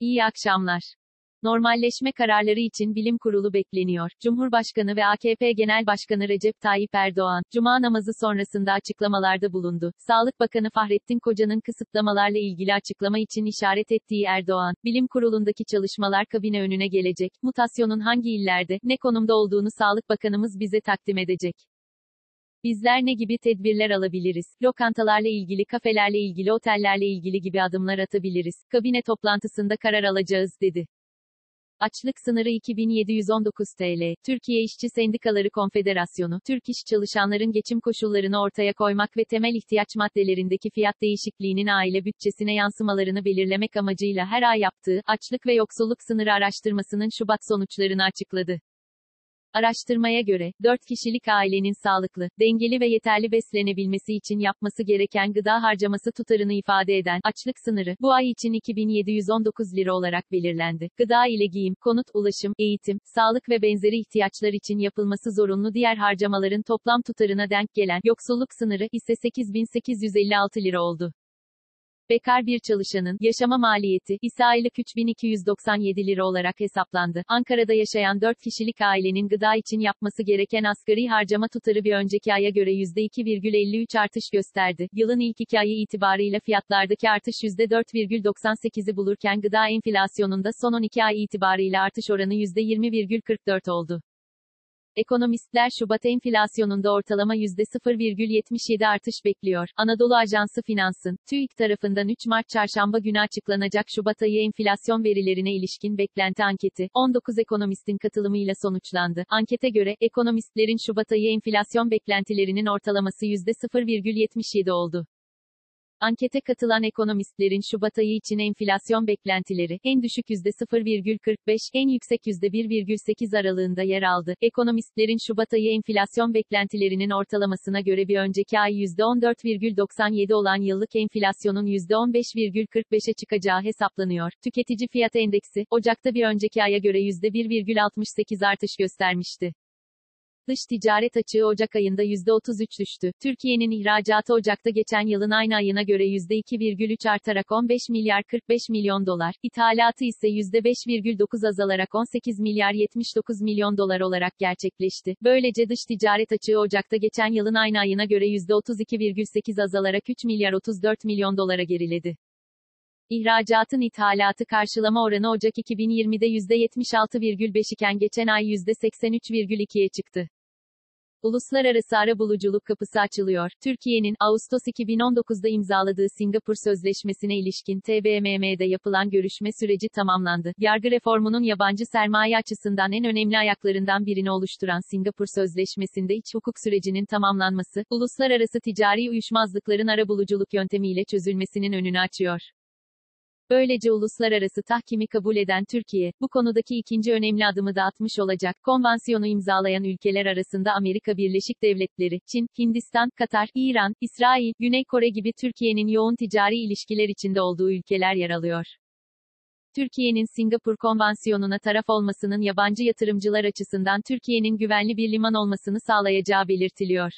İyi akşamlar. Normalleşme kararları için bilim kurulu bekleniyor. Cumhurbaşkanı ve AKP Genel Başkanı Recep Tayyip Erdoğan, Cuma namazı sonrasında açıklamalarda bulundu. Sağlık Bakanı Fahrettin Koca'nın kısıtlamalarla ilgili açıklama için işaret ettiği Erdoğan, bilim kurulundaki çalışmalar kabine önüne gelecek, mutasyonun hangi illerde, ne konumda olduğunu Sağlık Bakanımız bize takdim edecek. Bizler ne gibi tedbirler alabiliriz? Lokantalarla ilgili, kafelerle ilgili, otellerle ilgili gibi adımlar atabiliriz. Kabine toplantısında karar alacağız, dedi. Açlık sınırı 2719 TL. Türkiye İşçi Sendikaları Konfederasyonu, Türk İş çalışanların geçim koşullarını ortaya koymak ve temel ihtiyaç maddelerindeki fiyat değişikliğinin aile bütçesine yansımalarını belirlemek amacıyla her ay yaptığı açlık ve yoksulluk sınırı araştırmasının Şubat sonuçlarını açıkladı. Araştırmaya göre, 4 kişilik ailenin sağlıklı, dengeli ve yeterli beslenebilmesi için yapması gereken gıda harcaması tutarını ifade eden açlık sınırı bu ay için 2719 lira olarak belirlendi. Gıda ile giyim, konut, ulaşım, eğitim, sağlık ve benzeri ihtiyaçlar için yapılması zorunlu diğer harcamaların toplam tutarına denk gelen yoksulluk sınırı ise 8856 lira oldu. Bekar bir çalışanın yaşama maliyeti ise aylık 3297 lira olarak hesaplandı. Ankara'da yaşayan 4 kişilik ailenin gıda için yapması gereken asgari harcama tutarı bir önceki aya göre %2,53 artış gösterdi. Yılın ilk iki ayı itibarıyla fiyatlardaki artış %4,98'i bulurken gıda enflasyonunda son 12 ay itibarıyla artış oranı %20,44 oldu. Ekonomistler Şubat enflasyonunda ortalama %0,77 artış bekliyor. Anadolu Ajansı Finans'ın, TÜİK tarafından 3 Mart çarşamba günü açıklanacak Şubat ayı enflasyon verilerine ilişkin beklenti anketi, 19 ekonomistin katılımıyla sonuçlandı. Ankete göre, ekonomistlerin Şubat ayı enflasyon beklentilerinin ortalaması %0,77 oldu. Ankete katılan ekonomistlerin Şubat ayı için enflasyon beklentileri, en düşük %0,45, en yüksek %1,8 aralığında yer aldı. Ekonomistlerin Şubat ayı enflasyon beklentilerinin ortalamasına göre bir önceki ay %14,97 olan yıllık enflasyonun %15,45'e çıkacağı hesaplanıyor. Tüketici fiyat endeksi, Ocak'ta bir önceki aya göre %1,68 artış göstermişti. Dış ticaret açığı Ocak ayında %33 düştü. Türkiye'nin ihracatı Ocak'ta geçen yılın aynı ayına göre %2,3 artarak 15 milyar 45 milyon dolar, ithalatı ise %5,9 azalarak 18 milyar 79 milyon dolar olarak gerçekleşti. Böylece dış ticaret açığı Ocak'ta geçen yılın aynı ayına göre %32,8 azalarak 3 milyar 34 milyon dolara geriledi. İhracatın ithalatı karşılama oranı Ocak 2020'de %76,5 iken geçen ay %83,2'ye çıktı. Uluslararası ara buluculuk kapısı açılıyor. Türkiye'nin Ağustos 2019'da imzaladığı Singapur Sözleşmesi'ne ilişkin TBMM'de yapılan görüşme süreci tamamlandı. Yargı reformunun yabancı sermaye açısından en önemli ayaklarından birini oluşturan Singapur Sözleşmesi'nde iç hukuk sürecinin tamamlanması, uluslararası ticari uyuşmazlıkların ara buluculuk yöntemiyle çözülmesinin önünü açıyor. Böylece uluslararası tahkimi kabul eden Türkiye, bu konudaki ikinci önemli adımı da atmış olacak. Konvansiyonu imzalayan ülkeler arasında Amerika Birleşik Devletleri, Çin, Hindistan, Katar, İran, İsrail, Güney Kore gibi Türkiye'nin yoğun ticari ilişkiler içinde olduğu ülkeler yer alıyor. Türkiye'nin Singapur Konvansiyonu'na taraf olmasının yabancı yatırımcılar açısından Türkiye'nin güvenli bir liman olmasını sağlayacağı belirtiliyor.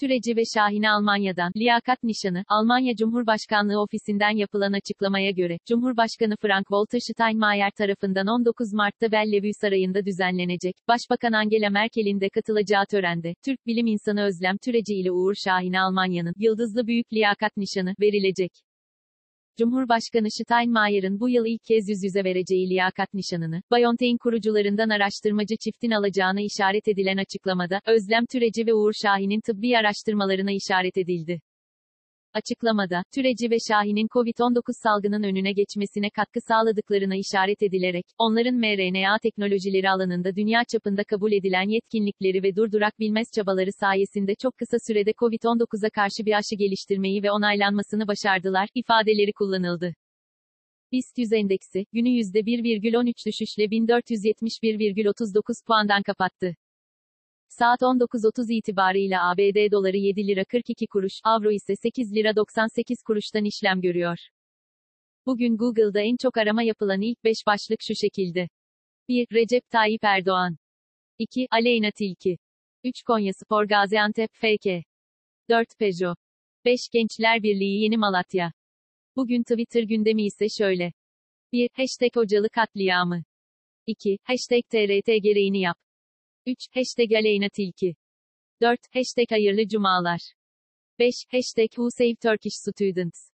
Türeci ve Şahin'e Almanya'dan, liyakat nişanı, Almanya Cumhurbaşkanlığı ofisinden yapılan açıklamaya göre, Cumhurbaşkanı Frank-Walter Steinmeier tarafından 19 Mart'ta Bellevue Sarayı'nda düzenlenecek, Başbakan Angela Merkel'in de katılacağı törende, Türk bilim insanı Özlem Türeci ile Uğur Şahin'e Almanya'nın, Yıldızlı Büyük Liyakat Nişanı, verilecek. Cumhurbaşkanı Steinmeier'ın bu yıl ilk kez yüz yüze vereceği liyakat nişanını, BioNTech'in kurucularından araştırmacı çiftin alacağına işaret edilen açıklamada, Özlem Türeci ve Uğur Şahin'in tıbbi araştırmalarına işaret edildi. Açıklamada, Türeci ve Şahin'in COVID-19 salgının önüne geçmesine katkı sağladıklarına işaret edilerek, onların mRNA teknolojileri alanında dünya çapında kabul edilen yetkinlikleri ve durdurak bilmez çabaları sayesinde çok kısa sürede COVID-19'a karşı bir aşı geliştirmeyi ve onaylanmasını başardılar, ifadeleri kullanıldı. BIST 100 endeksi, günü %1,13 düşüşle 1471,39 puandan kapattı. Saat 19.30 itibarıyla ABD doları 7 lira 42 kuruş, avro ise 8 lira 98 kuruştan işlem görüyor. Bugün Google'da en çok arama yapılan ilk 5 başlık şu şekilde. 1. Recep Tayyip Erdoğan. 2. Aleyna Tilki. 3. Konya Spor Gaziantep FK. 4. Peugeot. 5. Gençler Birliği Yeni Malatya. Bugün Twitter gündemi ise şöyle. 1. Hashtag Hocalı katliamı. 2. Hashtag TRT gereğini yap. 3. Hashtag Aleyna Tilki. 4. Hashtag Hayırlı Cumalar. 5. Hashtag Who Save Turkish Students.